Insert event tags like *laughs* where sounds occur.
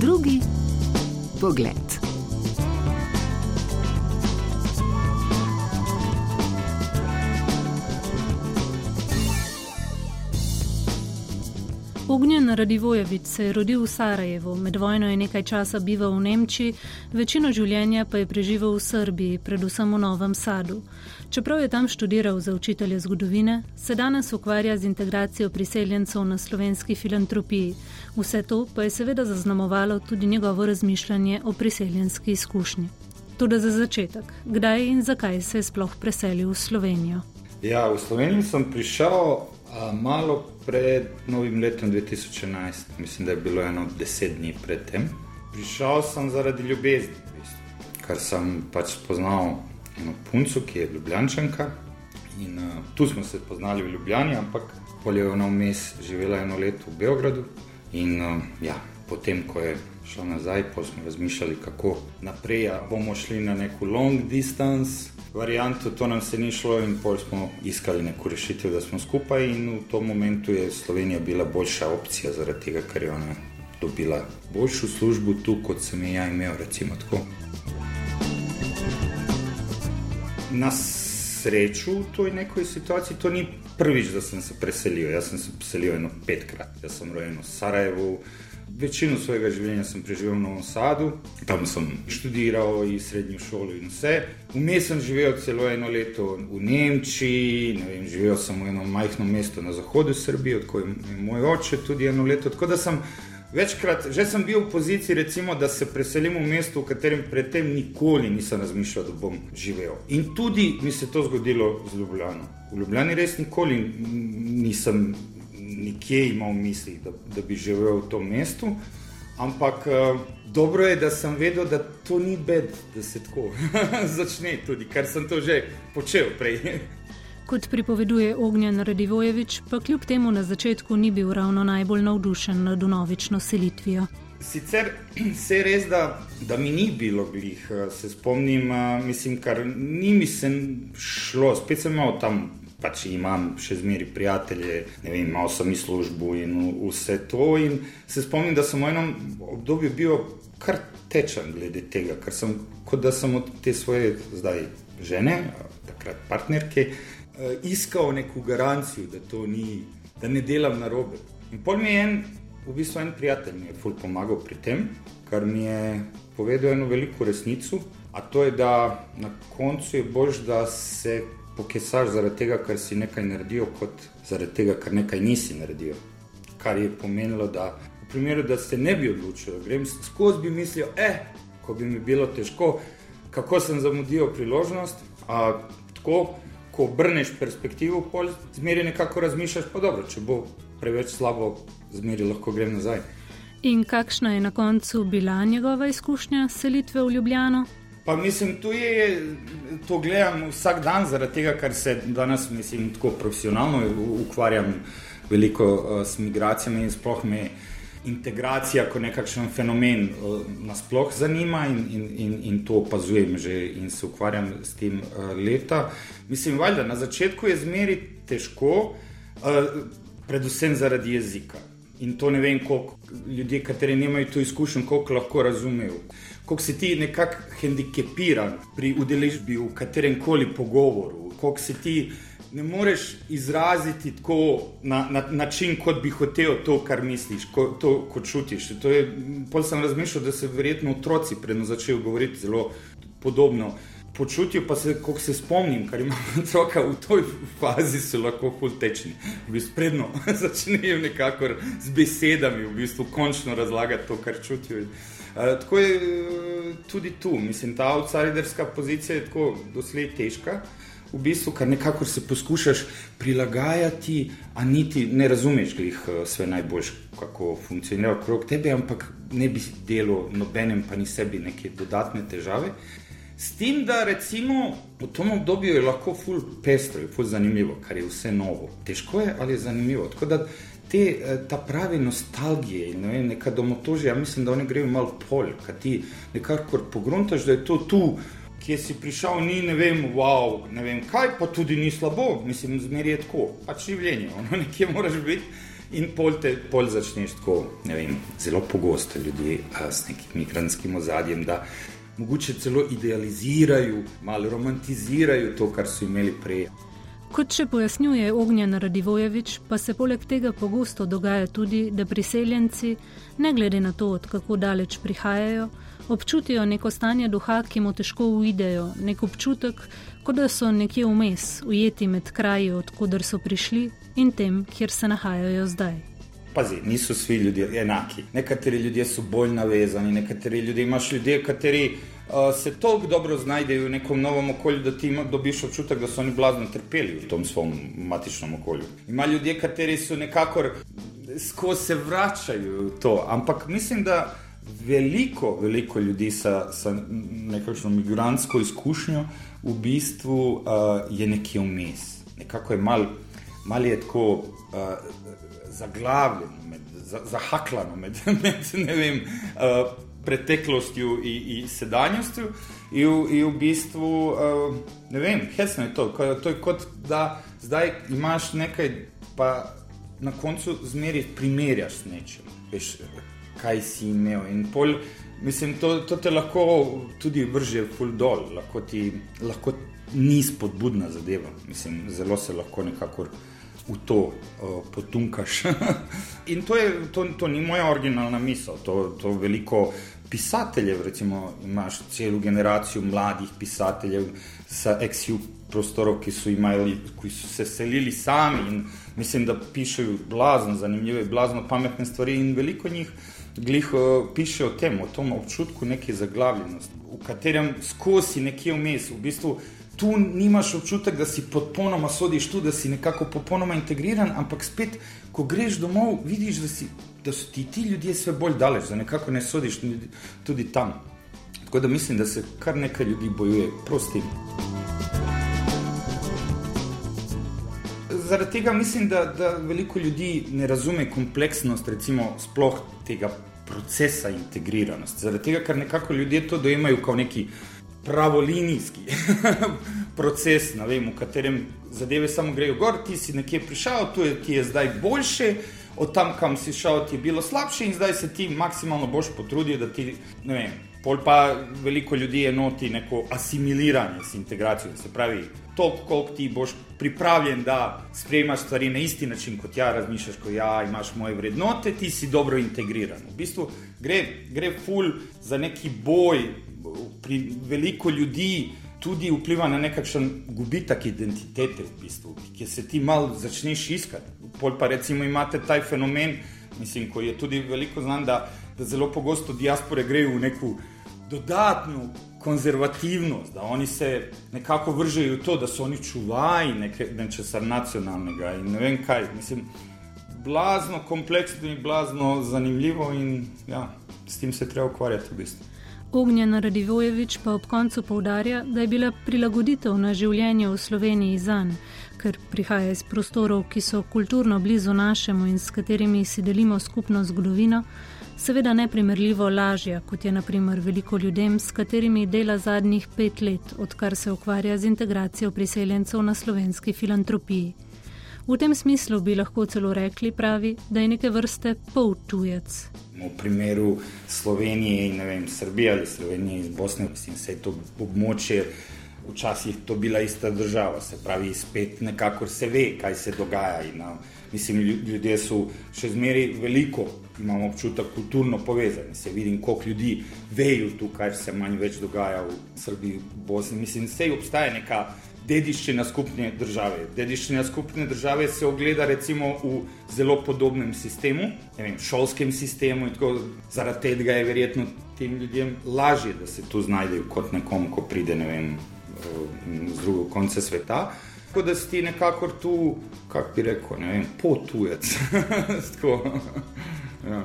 Drugi pogled. Ognjen Radivojevič se je rodil v Sarajevu, med vojno je nekaj časa bival v Nemčiji, večino življenja pa je preživel v Srbiji, predvsem v Novem Sadu. Čeprav je tam študiral za učitelje zgodovine, se danes ukvarja z integracijo priseljencev na slovenski filantropiji. Vse to pa je seveda zaznamovalo tudi njegovo razmišljanje o priseljenski izkušnji. Tudi za začetek, kdaj in zakaj se je sploh preselil v Slovenijo? Ja, v Slovenijo sem prišel malo pred novim letom 2011, mislim, da je bilo eno deset dni predtem. Prišel sem zaradi ljubezni, ker sem pač poznal eno punco, ki je Ljubljančanka. In uh, tu smo se poznali v Ljubljani, ampak polje je ona vmes živela eno leto v Beogradu. In uh, ja, potem, ko je šla nazaj, pa smo razmišljali, kako naprej. Bomo šli na neko long distance varianto, to nam se ni šlo in pol smo iskali neko rešitev, da smo skupaj in v tom momentu je Slovenija bila boljša opcija zaradi tega, ker je ona dobila boljšo službo tu, kot sem jo ja imel, recimo tako. Na sreču v toj nekoj situaciji to ni prvič, da sem se preselil. Jaz sem se preselil eno petkrat. Jaz sem rojen v Sarajevu, Večino svojega življenja sem preživel v Novem Sadu, tam sem študiral in srednjo šolo in vse. Vmes sem živel celo eno leto v Nemčiji, vem, živel sem v enem majhnem mestu na zahodu Srbije, kot je moj oče tudi eno leto. Tako da sem večkrat, že sem bil v poziciji, recimo, da se preselim v mesto, v katerem predtem nikoli nisem razmišljal, da bom živel. In tudi mi se je to zgodilo z Ljubljano. V Ljubljani res nikoli nisem nikje imel v mislih, da, da bi živel v tem mestu. Ampak uh, dobro je, da sem vedel, da to ni bed, da se tako *laughs* začne, tudi kar sem to že počel prej. *laughs* Kot pripoveduje Ognjen Radivojevič, pa kljub temu na začetku ni bil ravno najbolj navdušen nad novično selitvijo. Sicer *clears throat* se je res, da, da mi ni bilo glih, eh, se spomnim, eh, mislim, kar ni mi se šlo, spet sem imel tam pač imam še zmeri prijatelje, ne vem, imel sem službo in vse to. In se spomnim, da sem v enem obdobju bil kar tečen glede tega, ker sem kot da sem od te svoje zdaj žene, takrat partnerke, eh, iskal neko garancijo, da to ni, da ne delam na robe. In pol mi je en, v bistvu en prijatelj mi je ful pomagal pri tem, kar mi je povedal eno veliko resnico. A to je, da na koncu je bolj, da se pokesaš zaradi tega, ker si nekaj naredil, kot zaradi tega, ker nekaj nisi naredil. Kar je pomenilo, da v primeru, da se ne bi odločil, da grem skozi, bi mislil, eh, ko bi mi bilo težko, kako sem zamudil priložnost. A, tako, ko obrneš perspektivo, zmeri nekako razmišljaš, pa dobro, če bo preveč slabo, zmeri lahko grem nazaj. In kakšna je na koncu bila njegova izkušnja selitve v Ljubljano? Pa mislim, tu je, to gledam vsak dan, zaradi tega, ker se danes, mislim, tako profesionalno ukvarjam veliko uh, s migracijami in sploh me integracija kot nekakšen fenomen uh, nasploh zanima in, in, in, in to opazujem že in se ukvarjam s tem uh, leta. Mislim, valjda, na začetku je zmeri težko, uh, predvsem zaradi jezika. In to ne vem, koliko ljudi, kateri nimajo tu izkušenj, koliko lahko razumejo. Koliko si ti nekako hendikepiran pri udeležbi v katerem koli pogovoru, koliko si ti ne moreš izraziti tako na način, kot bi hotel to, kar misliš, ko, to, kot čutiš. Pol sem razmišljal, da se verjetno otroci predno začnejo govoriti zelo podobno počutijo, pa se, ko se spomnim, kar imam *laughs* otroka v toj fazi, so lahko fultečni. V bistvu predno *laughs* začnejo nekako z besedami, v bistvu končno razlagati to, kar čutijo. Uh, tako je uh, tudi tu, mislim, ta outsiderska pozicija je tako doslej težka. V bistvu, kar nekako se poskušaš prilagajati, a niti ne razumeš, da jih vse najboljš, kako funkcionira okrog tebe, ampak ne bi delal nobenem, pa ni sebi neke dodatne težave. S tem, da recimo v tem obdobju je lahko ful pestro, ful zanimivo, kar je vse novo. Težko je, ali je zanimivo. Tako da te, eh, ta pravi nostalgije in ne neka domotožja, mislim, da oni grejo malo pol, kaj ti nekako pogruntaš, da je to tu, kje si prišel, ni ne vem, wow, ne vem kaj, pa tudi ni slabo, mislim, zmeri je tako, pač življenje, *laughs* ono nekje moraš biti. In pol te pol začneš tako, ne vem, zelo pogosto ljudi s nekim migranskim ozadjem, da mogoče celo idealizirajo, malo romantizirajo to, kar so imeli prej. Kot še pojasnjuje Ognjen Radivojevič, pa se poleg tega pogosto dogaja tudi, da priseljenci, ne glede na to, kako daleč prihajajo, občutijo neko stanje duha, ki mu težko uidejo, nek občutek, kot da so nekje vmes, ujeti med kraji, odkuder so prišli in tem, kjer se nahajajo zdaj. Pazi, niso vsi ljudje enaki. Nekateri ljudje so bolj navezani, nekateri ljudje imaš ljudje, kateri uh, se tako dobro znajdejo v nekem novem okolju, da ti ima, dobiš občutek, da so oni blazno trpeli v tom svojem matičnem okolju. Ima ljudje, kateri so nekako skozi se vračajo v to, ampak mislim, da veliko, veliko ljudi sa nekakšno migrantsko izkušnjo v bistvu uh, je nekje vmes. Nekako je mal, mal je tako uh, zaglavljeno, med, zahaklano med, *laughs* med vem. Uh, Preteklostjo in, in sedanjostjo, in, in v bistvu, uh, ne vem, hesno je to. To je kot da zdaj imaš nekaj, pa na koncu zmeri primerjaš s nečim. Veš, kaj si imel. In pol, mislim, to, to te lahko tudi vrže full dol, lahko ti lahko ni spodbudna zadeva. Mislim, zelo se lahko nekako v to uh, potunkaš. *laughs* In to, je, to, to ni moja originalna misel, to, to veliko. Pisateljev, recimo, imaš celo generacijo mladih pisateljev, sa ex-ju prostorov, ki so, imeli, ki so se selili sami in mislim, da pišejo blazno zanimive, blazno pametne stvari in veliko njih glih uh, piše o tem, o tom občutku neke zaglavljenosti, v katerem skozi nekje vmes, v bistvu tu nimaš občutek, da si popolnoma sodiš tu, da si nekako popolnoma integriran, ampak spet, ko greš domov, vidiš, da, si, da so ti ti ljudje vse bolj daleč, da nekako ne sodiš tudi tam. Tako da mislim, da se kar nekaj ljudi bojuje prosti. Zaradi tega mislim, da, da veliko ljudi ne razume kompleksnost, recimo, sploh tega procesa integriranosti. Zaradi tega, ker nekako ljudje to dojemajo kot neki pravolinijski *laughs* proces, vem, v katerem zadeve samo grejo gor, ti si nekje prišel, tu je, ti je zdaj boljše. Od tam, kam si šel, ti je bilo slabše, in zdaj se ti maksimalno boš potrudil, da ti, ne vem, pol pa veliko ljudi enoti neko asimiliranje s integracijo. Se pravi, toliko, koliko ti boš pripravljen, da sprejmaš stvari na isti način, kot ja, razmišljaš, ko ja, imaš moje vrednote, ti si dobro integriran. V bistvu gre, gre ful za neki boj, pri veliko ljudi tudi vpliva na nekakšen gubitek identitete, v bistvu, ki se ti mal začneš iskati. Pol pa recimo imate taj fenomen, mislim, ko je tudi veliko znan, da, da zelo pogosto diaspore grejo v neko dodatno konzervativnost, da oni se nekako vržejo v to, da so oni čuvaji nečesa nacionalnega in ne vem kaj. Mislim, blazno kompleksno in blazno zanimivo in ja, s tem se treba ukvarjati v bistvu. Ognjen Radivojevič pa ob koncu povdarja, da je bila prilagoditev na življenje v Sloveniji zanj, ker prihaja iz prostorov, ki so kulturno blizu našemu in s katerimi si delimo skupno zgodovino, seveda neprimerljivo lažja, kot je naprimer veliko ljudem, s katerimi dela zadnjih pet let, odkar se ukvarja z integracijo priseljencev na slovenski filantropiji. V tem smislu bi lahko celo rekli, pravi, da je neke vrste pol tujec. V primeru Slovenije in vem, Srbije ali Slovenije iz Bosne, mislim, se je to območje včasih to bila ista država, se pravi, spet nekako se ve, kaj se dogaja. In, mislim, ljudje so še zmeraj veliko, imamo občutek, kulturno povezani. Se vidim, koliko ljudi vejo tu, kaj se manj več dogaja v Srbiji, Bosni. Mislim, vse obstaja neka dediščina skupne države. Dediščina skupne države se ogleda recimo v zelo podobnem sistemu, vem, šolskem sistemu. Tako, zaradi tega je verjetno tem ljudem lažje, da se tu znajdejo kot nekom, ko pride ne vem, z drugo konca sveta. Tako da si nekako tu, kako bi rekel, ne vem, potujec. *laughs* ja.